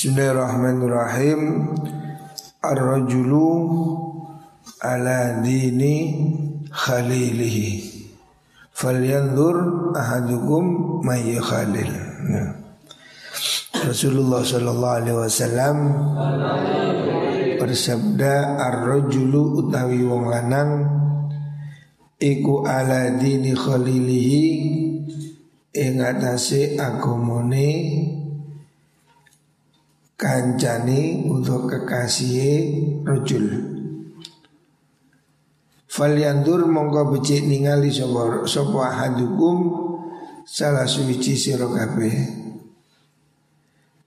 Bismillahirrahmanirrahim. Ar-rajulu ala dini khalilihi. Falyanzur ahadukum may khalil. Rasulullah sallallahu alaihi wasallam bersabda ar-rajulu utawi wong lanang iku ala dini khalilihi ing atase agamane kancane untuk kekasih rojul Falyandur mongko becik ningali sapa sapa hadukum salah suci sira kabeh.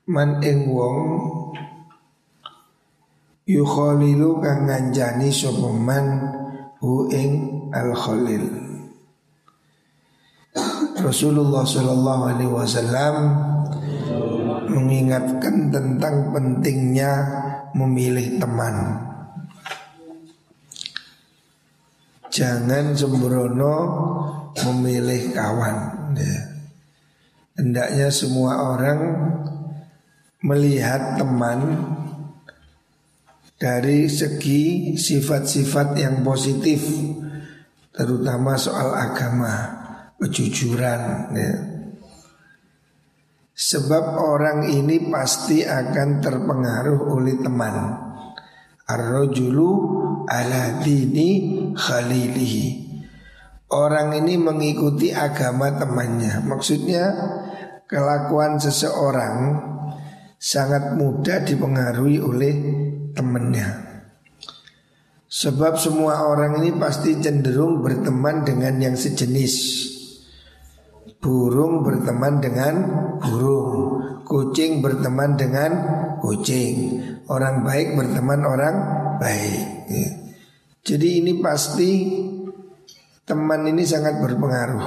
Man ing wong yukhalilu kang nganjani sapa man hu ing al khalil Rasulullah sallallahu alaihi wasallam mengingatkan tentang pentingnya memilih teman. Jangan sembrono memilih kawan. Ya. Hendaknya semua orang melihat teman dari segi sifat-sifat yang positif, terutama soal agama, kejujuran. Ya Sebab orang ini pasti akan terpengaruh oleh teman. Ar-rajulu ala dini khalilihi. Orang ini mengikuti agama temannya. Maksudnya kelakuan seseorang sangat mudah dipengaruhi oleh temannya. Sebab semua orang ini pasti cenderung berteman dengan yang sejenis Burung berteman dengan burung Kucing berteman dengan kucing Orang baik berteman orang baik ya. Jadi ini pasti teman ini sangat berpengaruh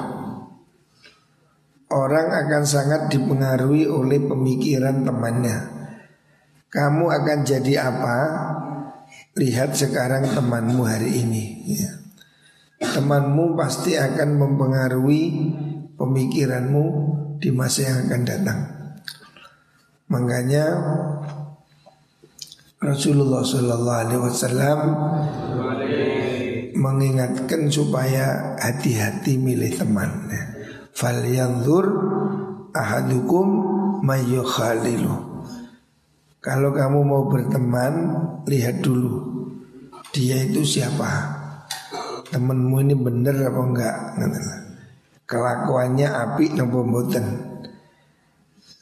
Orang akan sangat dipengaruhi oleh pemikiran temannya Kamu akan jadi apa? Lihat sekarang temanmu hari ini ya. Temanmu pasti akan mempengaruhi pemikiranmu di masa yang akan datang. Makanya Rasulullah Shallallahu Alaihi Wasallam mengingatkan supaya hati-hati milih teman. Fal yanzur ahadukum mayyukhalilu. Kalau kamu mau berteman, lihat dulu dia itu siapa. Temenmu ini benar apa enggak? Kelakuannya api nopo mboten.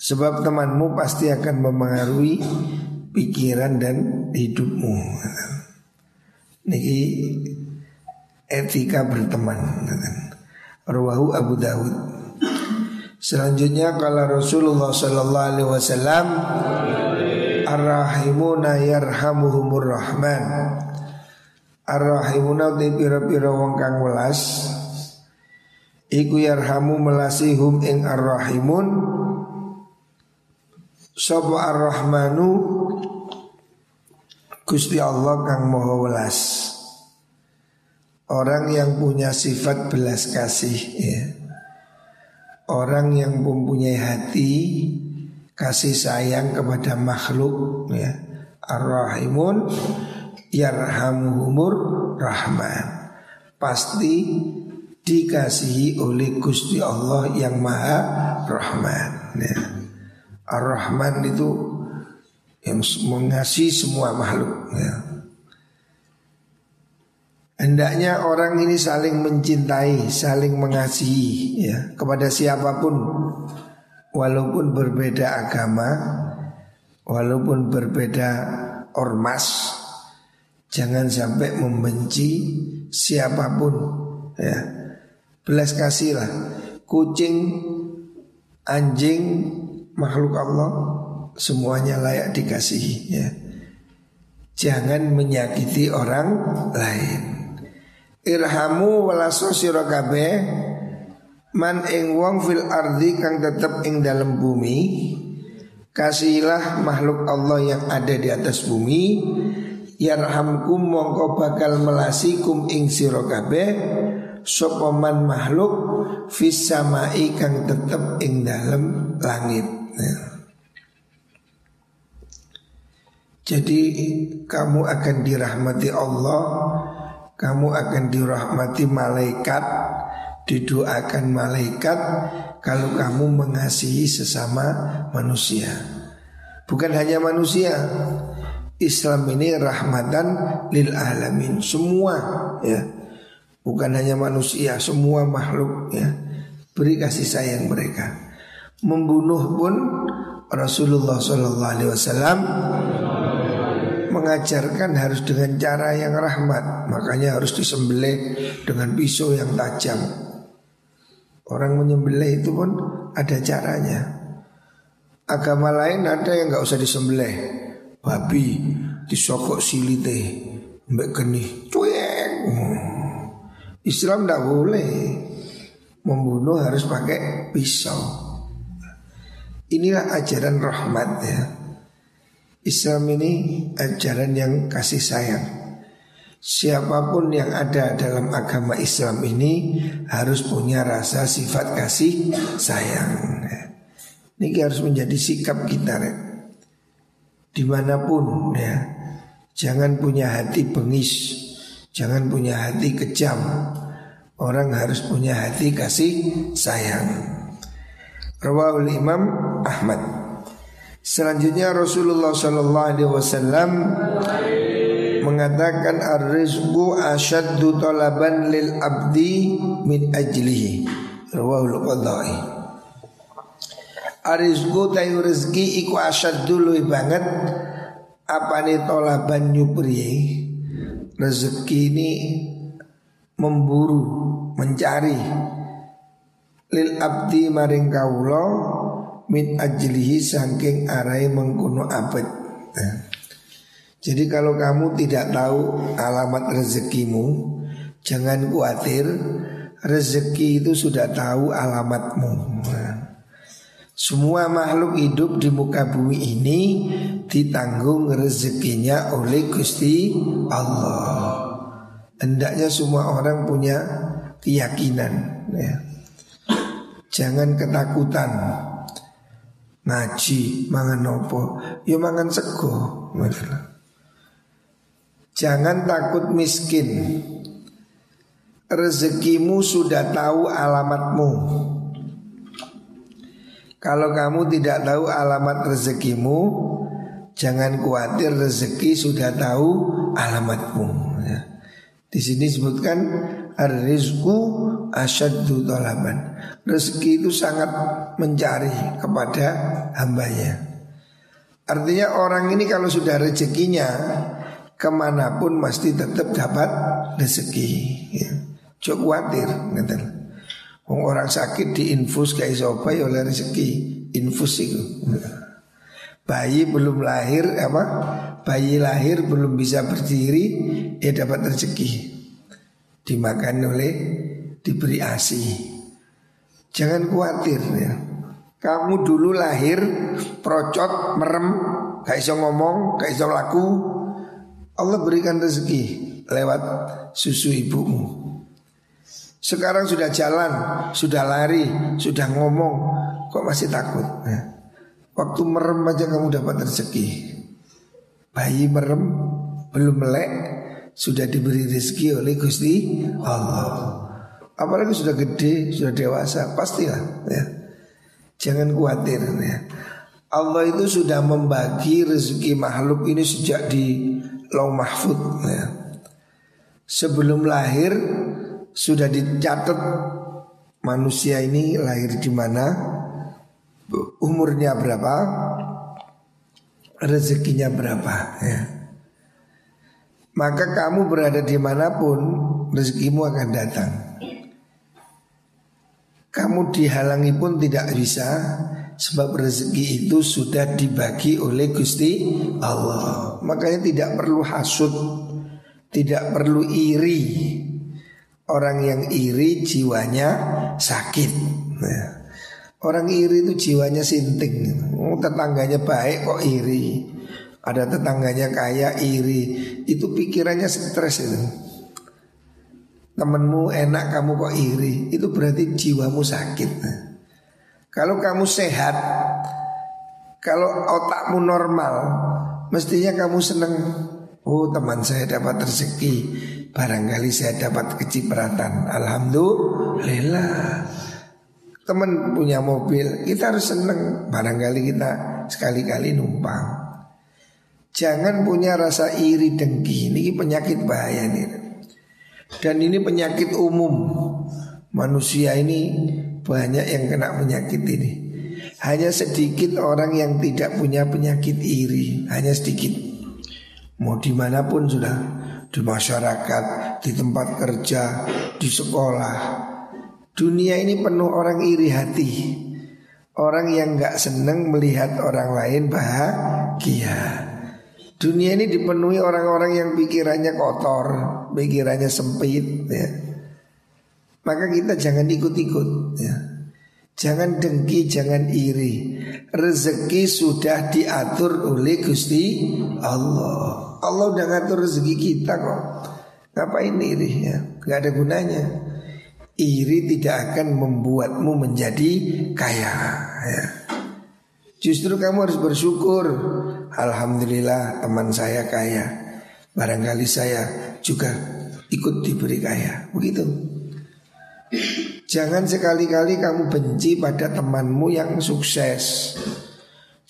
Sebab temanmu pasti akan mempengaruhi pikiran dan hidupmu. Niki etika berteman. Ruwahu Abu Dawud. Selanjutnya kalau Rasulullah Sallallahu Alaihi Wasallam Ar-Rahimuna yarhamuhumur Rahman pira-pira wong kang welas Iku yarhamu melasihum ing ar-rahimun Sopo ar-rahmanu Gusti Allah kang moho welas Orang yang punya sifat belas kasih ya. Orang yang mempunyai hati Kasih sayang kepada makhluk ya. Ar-Rahimun Yarhamuhumur Rahman Pasti dikasihi oleh Gusti Allah yang Maha Rahman. Ya. Ar-Rahman itu yang mengasihi semua makhluk. Ya. Hendaknya orang ini saling mencintai, saling mengasihi ya kepada siapa pun, walaupun berbeda agama, walaupun berbeda ormas, jangan sampai membenci siapa pun ya belas kasih lah kucing, anjing, makhluk Allah semuanya layak dikasihi ya. Jangan menyakiti orang lain. Irhamu walaso sirokabe man ing wong fil ardi kang tetep ing dalam bumi. Kasihilah makhluk Allah yang ada di atas bumi Yarhamkum mongko bakal melasikum ing sirokabe sopaman makhluk fis samai kang tetep ing dalam langit. Ya. Jadi kamu akan dirahmati Allah Kamu akan dirahmati malaikat Didoakan malaikat Kalau kamu mengasihi sesama manusia Bukan hanya manusia Islam ini rahmatan lil alamin Semua ya Bukan hanya manusia Semua makhluk ya. Beri kasih sayang mereka. Membunuh pun Rasulullah Shallallahu Alaihi Wasallam mengajarkan harus dengan cara yang rahmat. Makanya harus disembelih dengan pisau yang tajam. Orang menyembelih itu pun ada caranya. Agama lain ada yang nggak usah disembelih. Babi disokok silite Mbak geni cuek Islam tidak boleh Membunuh harus pakai pisau Inilah ajaran rahmat ya Islam ini ajaran yang kasih sayang Siapa pun yang ada dalam agama Islam ini harus punya rasa sifat kasih sayang. Ini harus menjadi sikap kita, ya. di mana pun ya. Jangan punya hati bengis, jangan punya hati kejam. Orang harus punya hati kasih sayang. Rawahul Imam Ahmad. Selanjutnya Rasulullah Sallallahu Alaihi Wasallam mengatakan ar-rizqu asyaddu talaban lil abdi min ajlihi rawahul qadai Arizku tayu rezeki iku asyaddu luwih banget apa nih tolaban nyupri rezeki ini memburu mencari lil abdi maring kaulo min ajlihi saking arai mengkuno abad. Nah. Jadi kalau kamu tidak tahu alamat rezekimu, jangan khawatir, rezeki itu sudah tahu alamatmu. Nah. Semua makhluk hidup di muka bumi ini ditanggung rezekinya oleh Gusti Allah. Hendaknya semua orang punya keyakinan. Ya. Jangan ketakutan ngaji mangan nopo ya mangan sego jangan takut miskin rezekimu sudah tahu alamatmu kalau kamu tidak tahu alamat rezekimu jangan khawatir rezeki sudah tahu alamatmu ya. di sini sebutkan Ar-rizku asyaddu talaban Rezeki itu sangat mencari kepada hambanya Artinya orang ini kalau sudah rezekinya Ke mana pun pasti tetap dapat rezeki ya. Cuk khawatir gitu. Orang sakit diinfus kayak sopa ya oleh rezeki Infus itu Bayi belum lahir apa Bayi lahir belum bisa berdiri Dia dapat rezeki dimakan oleh diberi ASI. Jangan khawatir ya. Kamu dulu lahir procot, merem, gak iso ngomong, gak iso laku. Allah berikan rezeki lewat susu ibumu. Sekarang sudah jalan, sudah lari, sudah ngomong, kok masih takut? Ya. Waktu merem aja kamu dapat rezeki. Bayi merem, belum melek, sudah diberi rezeki oleh Gusti Allah. Apalagi sudah gede, sudah dewasa, pastilah ya. Jangan khawatir ya. Allah itu sudah membagi rezeki makhluk ini sejak di Lau Mahfud ya. Sebelum lahir sudah dicatat manusia ini lahir di mana, umurnya berapa, rezekinya berapa ya. Maka kamu berada di mana pun rezekimu akan datang. Kamu dihalangi pun tidak bisa sebab rezeki itu sudah dibagi oleh Gusti Allah. Makanya tidak perlu hasut, tidak perlu iri. Orang yang iri jiwanya sakit. Nah, orang iri itu jiwanya sinting. Oh, tetangganya baik kok iri. Ada tetangganya kaya iri. Itu pikirannya stres itu. Temenmu enak kamu kok iri. Itu berarti jiwamu sakit. Kalau kamu sehat Kalau otakmu normal Mestinya kamu senang Oh teman saya dapat rezeki Barangkali saya dapat kecipratan. Alhamdulillah. Teman punya mobil Kita harus senang Barangkali kita sekali-kali numpang. Jangan punya rasa iri dengki. Ini penyakit bahaya nih Dan ini penyakit umum. Manusia ini banyak yang kena penyakit ini. Hanya sedikit orang yang tidak punya penyakit iri. Hanya sedikit. Mau di mana pun sudah Di masyarakat, di tempat kerja, di sekolah Dunia ini penuh orang iri hati Orang yang gak seneng melihat orang lain bahagia Dunia ini dipenuhi orang-orang yang pikirannya kotor Pikirannya sempit ya. Maka kita jangan ikut-ikut ya. Jangan dengki, jangan iri. Rezeki sudah diatur oleh Gusti Allah. Allah udah ngatur rezeki kita kok. Ngapain iri ya Gak ada gunanya. Iri tidak akan membuatmu menjadi kaya ya. Justru kamu harus bersyukur. Alhamdulillah teman saya kaya. Barangkali saya juga ikut diberi kaya. Begitu Jangan sekali-kali kamu benci pada temanmu yang sukses.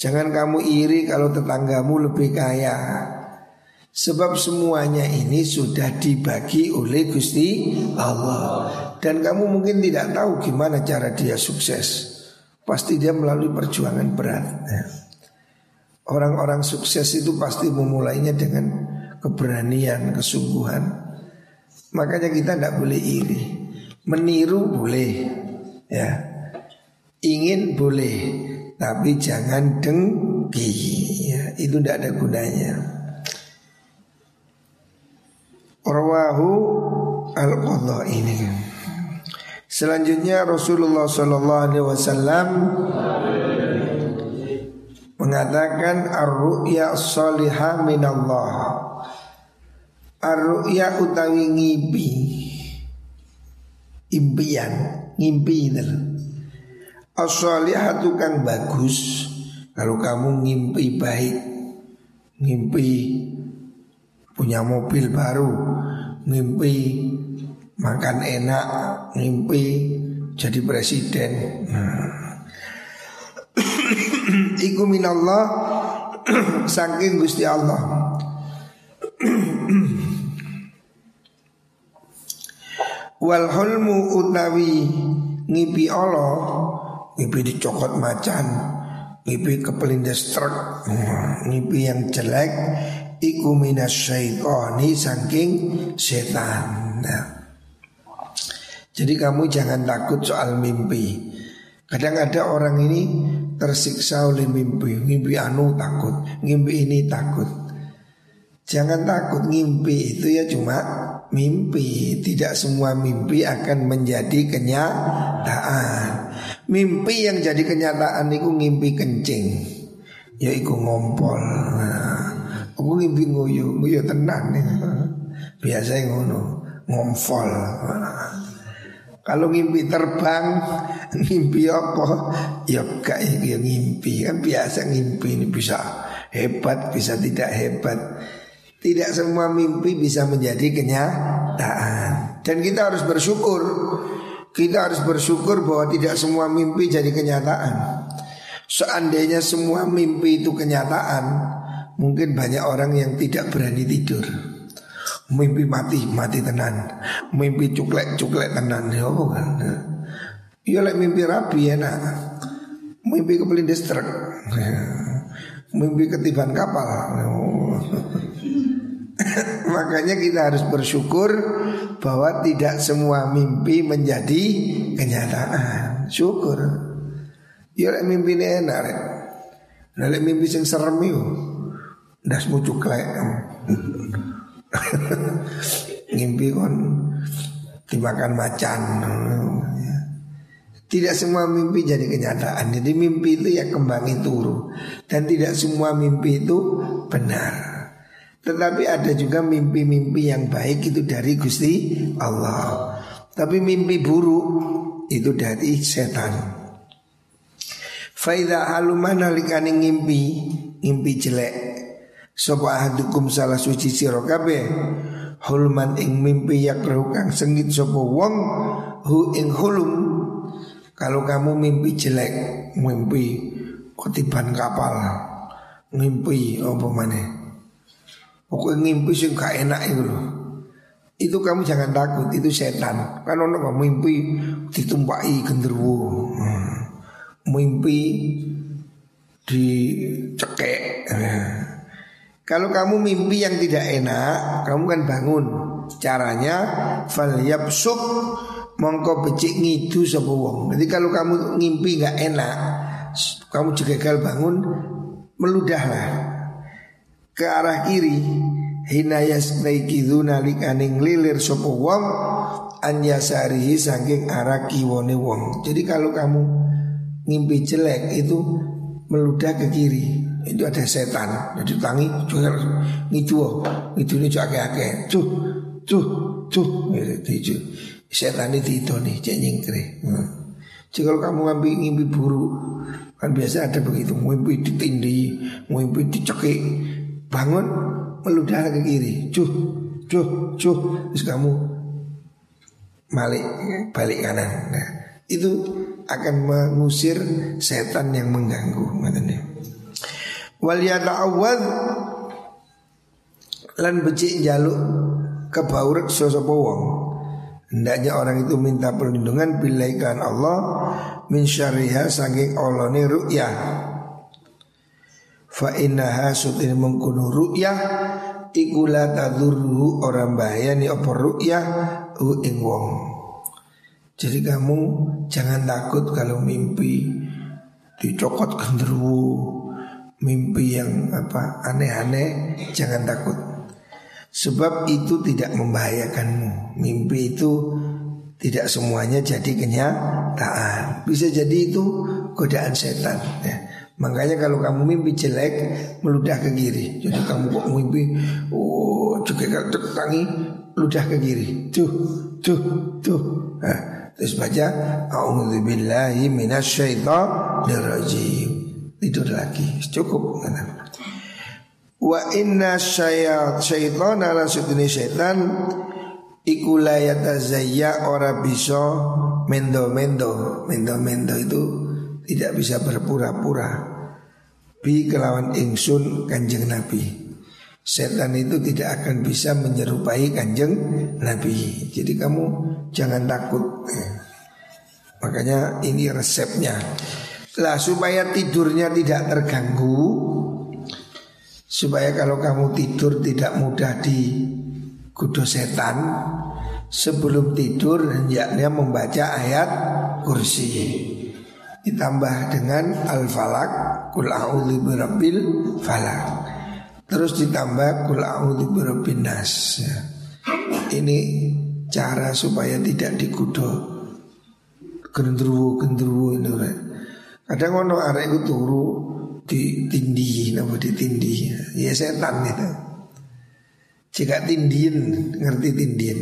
Jangan kamu iri kalau tetanggamu lebih kaya. Sebab semuanya ini sudah dibagi oleh Gusti Allah. Dan kamu mungkin tidak tahu gimana cara dia sukses. Pasti dia melalui perjuangan berat. Orang-orang sukses itu pasti memulainya dengan keberanian, kesungguhan. Makanya kita tidak boleh iri Meniru boleh ya. Ingin boleh tapi jangan dengki ya. Itu tidak ada gunanya. Rawahu al-qadha ini. Selanjutnya Rasulullah Sallallahu Alaihi Wasallam mengatakan ar-ru'ya salihah minallah. Ar-ru'ya utawi ngibi impian, ngimpi itu. As-salihatu kang bagus kalau kamu ngimpi baik, ngimpi punya mobil baru, ngimpi makan enak, ngimpi jadi presiden. Nah. Iku minallah saking Gusti Allah. Wal hulmu utawi ngipi Allah Ngipi dicokot macan Ngipi kepelindes truk Ngipi yang jelek Iku minas syaitoni saking setan. Nah. Jadi kamu jangan takut soal mimpi. Kadang ada orang ini tersiksa oleh mimpi. Mimpi anu takut Mimpi ini takut. Jangan takut mimpi itu ya cuma mimpi. Tidak semua mimpi akan menjadi kenyataan. Mimpi yang jadi kenyataan itu ngimpi kencing. Ya itu ngompol. Nah, Aku ngimpi nguyu. Nguyu tenang nih. Biasanya ngono. Ngompol. Kalau ngimpi terbang Ngimpi apa? Ya gak ya ngimpi. Kan biasa ngimpi ini bisa hebat Bisa tidak hebat tidak semua mimpi bisa menjadi kenyataan. Dan kita harus bersyukur. Kita harus bersyukur bahwa tidak semua mimpi jadi kenyataan. Seandainya semua mimpi itu kenyataan Mungkin banyak orang yang tidak berani tidur. Mimpi mati, mati tenan. Mimpi cuklek-cuklek tenan. Ya bukan Ya like mimpi rapi enak. Mimpi kepelindes truk. Mimpi ketiban kapal Makanya kita harus bersyukur bahwa tidak semua mimpi menjadi kenyataan. Syukur. Ya lek mimpi ini enak rek. Lek mimpi sing serem itu Udah semua cuklek Mimpi kon dimakan macan Tidak semua mimpi jadi kenyataan Jadi mimpi itu ya kembali turu Dan tidak semua mimpi itu benar tetapi ada juga mimpi-mimpi yang baik itu dari Gusti Allah. Tapi mimpi buruk itu dari setan. Faida haluman halikani ngimpi, ngimpi jelek. Sopo ahadukum salah suci sira kabeh hulman ing mimpi yakrahu kang sengit sopo wong hu ing hulum kalau kamu mimpi jelek mimpi ketiban kapal mimpi apa mana pokoknya mimpi sing gak enak itu loh itu kamu jangan takut itu setan kan orang mimpi ditumpai genderuwo hmm. mimpi dicekek kalau kamu mimpi yang tidak enak, kamu kan bangun. Caranya fal yapsuk mongko becik ngidu sapa wong. Jadi kalau kamu ngimpi nggak enak, kamu juga gagal bangun, meludahlah ke arah kiri. Hina yasnaikidu nalikaning lilir sapa wong an yasarihi saking arah kiwone wong. Jadi kalau kamu ngimpi jelek itu meludah ke kiri. Itu ada setan. Jadi tangi jual ngidu ngidu ini cuake ake cuh cuh cuh. Itu setan itu itu nih cek nyingkre hmm. Jika kalau kamu ngambil ngimpi buruk kan biasa ada begitu. Ngimpi ditindih ngimpi dicekik bangun meludah ke kiri. Cuh cuh cuh. Terus kamu balik balik kanan. Nah itu akan mengusir setan yang mengganggu katanya. Wal yata'awwad lan becik jaluk kebaurek sosok wong. Hendaknya orang itu minta perlindungan bilaikan Allah min syariha saking olone ru'yah. Fa innaha sutin mengkunu ru'yah iku la tadurruhu orang bahaya ni apa ru'yah hu ing wong. Jadi kamu jangan takut kalau mimpi dicokot genderuwo mimpi yang apa aneh-aneh jangan takut. Sebab itu tidak membahayakanmu. Mimpi itu tidak semuanya jadi kenyataan. Bisa jadi itu godaan setan. Ya. Makanya kalau kamu mimpi jelek meludah ke kiri. Jadi kamu kok mimpi oh juga tangi ludah ke kiri. Tuh, tuh, tuh. Nah, terus baca A'udzubillahi minasyaitonirrajim tidur lagi cukup wa inna syaitan ala sudini syaitan iku la yatazayya ora bisa mendo-mendo mendo-mendo itu tidak bisa berpura-pura. Bi kelawan ingsun kanjeng nabi. Setan itu tidak akan bisa menyerupai kanjeng Nabi. Jadi kamu jangan takut. Makanya ini resepnya. Lah supaya tidurnya tidak terganggu Supaya kalau kamu tidur tidak mudah di kudo setan Sebelum tidur hendaknya membaca ayat kursi Ditambah dengan al-falak Kul a'udhu birabbil falak Terus ditambah Kul a'udhu birabbin nas Ini cara supaya tidak dikudo Gendruwo-gendruwo ini Kadang ono arek itu turu ditindih nama ditindih. Ya setan itu. Jika tindian ngerti tindian.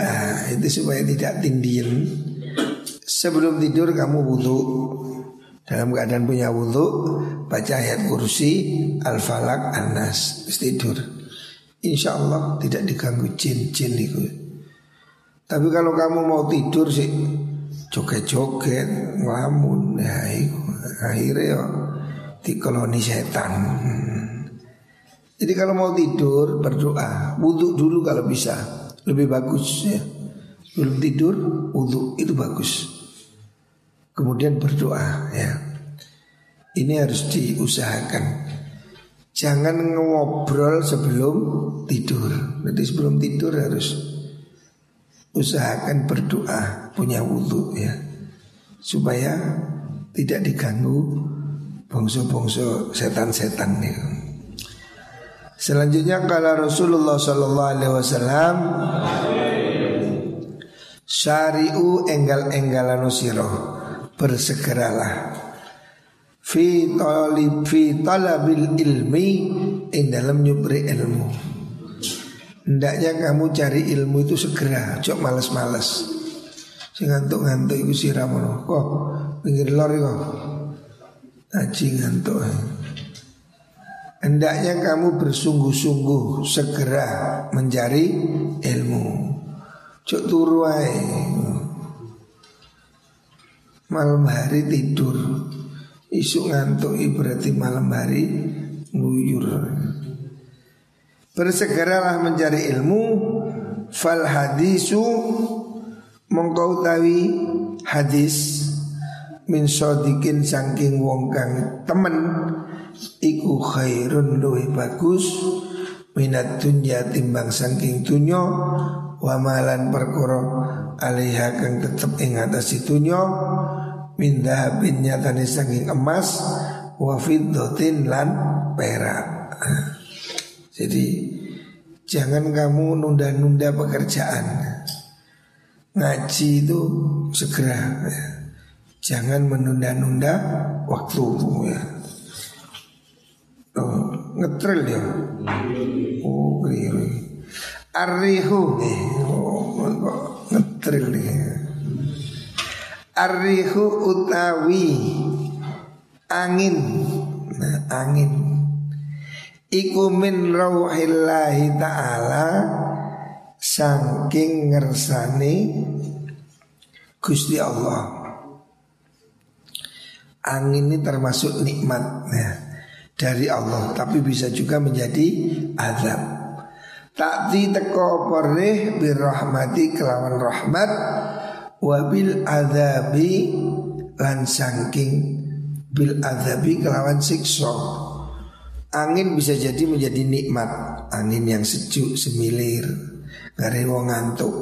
Ah, itu supaya tidak tindian. Sebelum tidur kamu wudhu dalam keadaan punya wudhu baca ayat kursi al-falak an-nas tidur. Insya Allah tidak diganggu jin-jin itu. Tapi kalau kamu mau tidur sih joget-joget ngelamun ya akhirnya ya dikoloni setan. Jadi kalau mau tidur berdoa. Wudhu dulu kalau bisa. Lebih bagus ya. Sebelum tidur wudhu itu bagus kemudian berdoa ya. Ini harus diusahakan. Jangan ngobrol sebelum tidur. Nanti sebelum tidur harus usahakan berdoa punya wudhu ya. Supaya tidak diganggu bongso-bongso setan-setan nih. Selanjutnya kalau Rasulullah Shallallahu Alaihi Wasallam syariu enggal-enggalan bersegeralah fi talib fi talabil ilmi ing dalam nyubri ilmu Hendaknya kamu cari ilmu itu segera, cok males-males. Si ngantuk-ngantuk ibu siramono. Kok pinggir lor kok. Aji ngantuk. Hendaknya kamu bersungguh-sungguh segera mencari ilmu. Cuk turu Malam hari tidur. Isu ngantuk berarti malam hari nguyur. Bersegeralah mencari ilmu fal hadisu mongkau tawi hadis min sodikin saking wong kang temen iku khairun luwih bagus minat dunya timbang saking dunya wa malan perkara alaiha kang tetep ing atas min dahabin nyatane saking emas wa fiddatin lan perak jadi jangan kamu nunda-nunda pekerjaan ngaji itu segera ya. jangan menunda-nunda waktu ya Oh, ngetril ya. Oh, keliru. Arrihu nih. Oh, ngetril nih. Arrihu utawi angin. Nah, angin. Iku min rawhillahi ta'ala Saking ngersani Gusti Allah Angin ini termasuk nikmat nah, dari Allah tapi bisa juga menjadi azab. Takti teko poreh birrahmati kelawan rahmat wabil azabi lan sangking bil azabi kelawan sikso. Angin bisa jadi menjadi nikmat, angin yang sejuk semilir, gak wong ngantuk.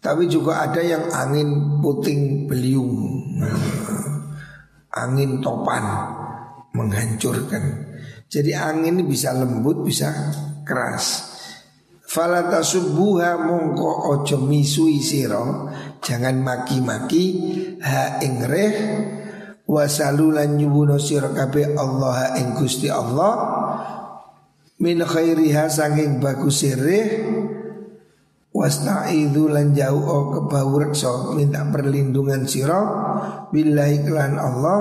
Tapi juga ada yang angin puting beliung, angin topan menghancurkan. Jadi angin bisa lembut, bisa keras. Falata subuha mongko ojo misui siro Jangan maki-maki. Ha ingreh Wasalulan nyubuno siro kabe Allah ing gusti Allah. Min khairiha sanging bagus sirih Wasta'idhu lan jauh o kebau rekso Minta perlindungan siro Billahi kelan Allah.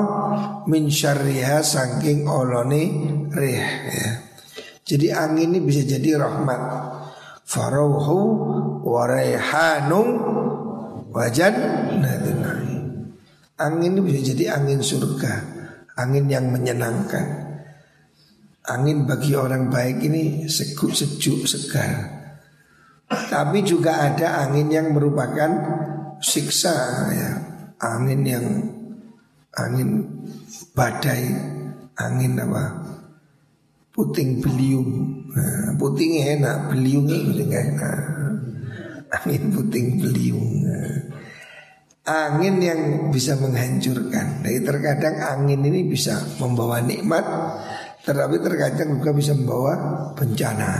Min syarriha saking olone rih ya. Jadi angin ini bisa jadi rahmat. Farauhu waraihanung wajan Angin ini bisa jadi angin surga Angin yang menyenangkan Angin bagi orang baik ini sejuk, sejuk segar tapi juga ada angin yang merupakan siksa ya. Angin yang angin badai, angin apa? Puting beliung. Nah, puting enak, beliungnya enggak enak. Angin puting beliung. Angin yang bisa menghancurkan. Jadi terkadang angin ini bisa membawa nikmat, tetapi terkadang juga bisa membawa bencana.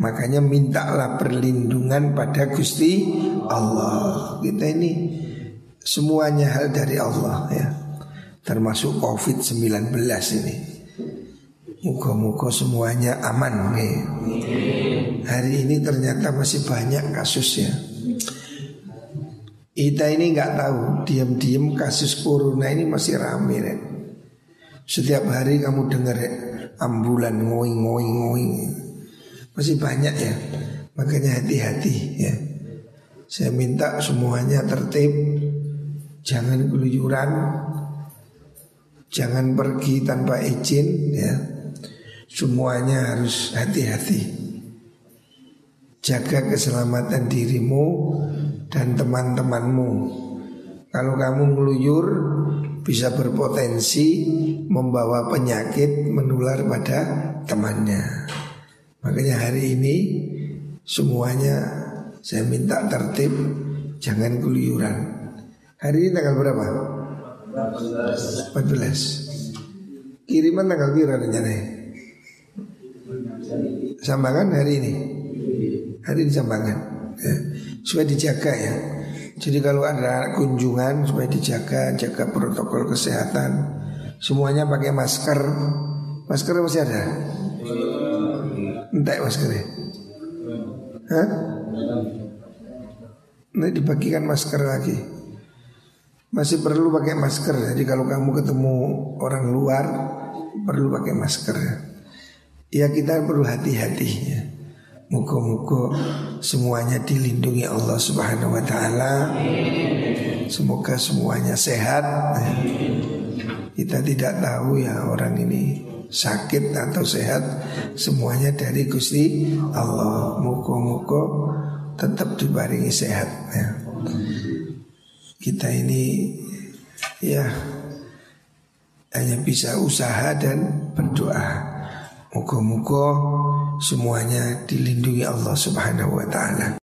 Makanya mintalah perlindungan pada Gusti Allah. Kita ini semuanya hal dari Allah ya. Termasuk Covid-19 ini. Muka-muka semuanya aman nih. Hari ini ternyata masih banyak kasusnya. Kita ini nggak tahu diam-diam kasus corona ini masih ramai nih. Setiap hari kamu dengar ya, ambulan ngoing ngoing ngoing. Masih banyak ya Makanya hati-hati ya Saya minta semuanya tertib Jangan keluyuran Jangan pergi tanpa izin ya Semuanya harus hati-hati Jaga keselamatan dirimu dan teman-temanmu Kalau kamu ngeluyur bisa berpotensi membawa penyakit menular pada temannya. Makanya hari ini semuanya saya minta tertib, jangan keluyuran. Hari ini tanggal berapa? 14. Kiriman tanggal berapa rencana? Sambangan hari ini. Hari ini sambangan. Ya. Supaya dijaga ya. Jadi kalau ada kunjungan supaya dijaga, jaga protokol kesehatan. Semuanya pakai masker. Masker masih ada? Entek maskernya Hah? Ini dibagikan masker lagi Masih perlu pakai masker Jadi kalau kamu ketemu orang luar Perlu pakai masker Ya kita perlu hati-hati ya. Muka-muka semuanya dilindungi Allah Subhanahu wa taala. Semoga semuanya sehat. Ya. Kita tidak tahu ya orang ini sakit atau sehat semuanya dari Gusti Allah. Muka-muka tetap dibaringi sehat ya. Kita ini ya hanya bisa usaha dan berdoa. Muka-muka semuanya dilindungi Allah Subhanahu wa taala.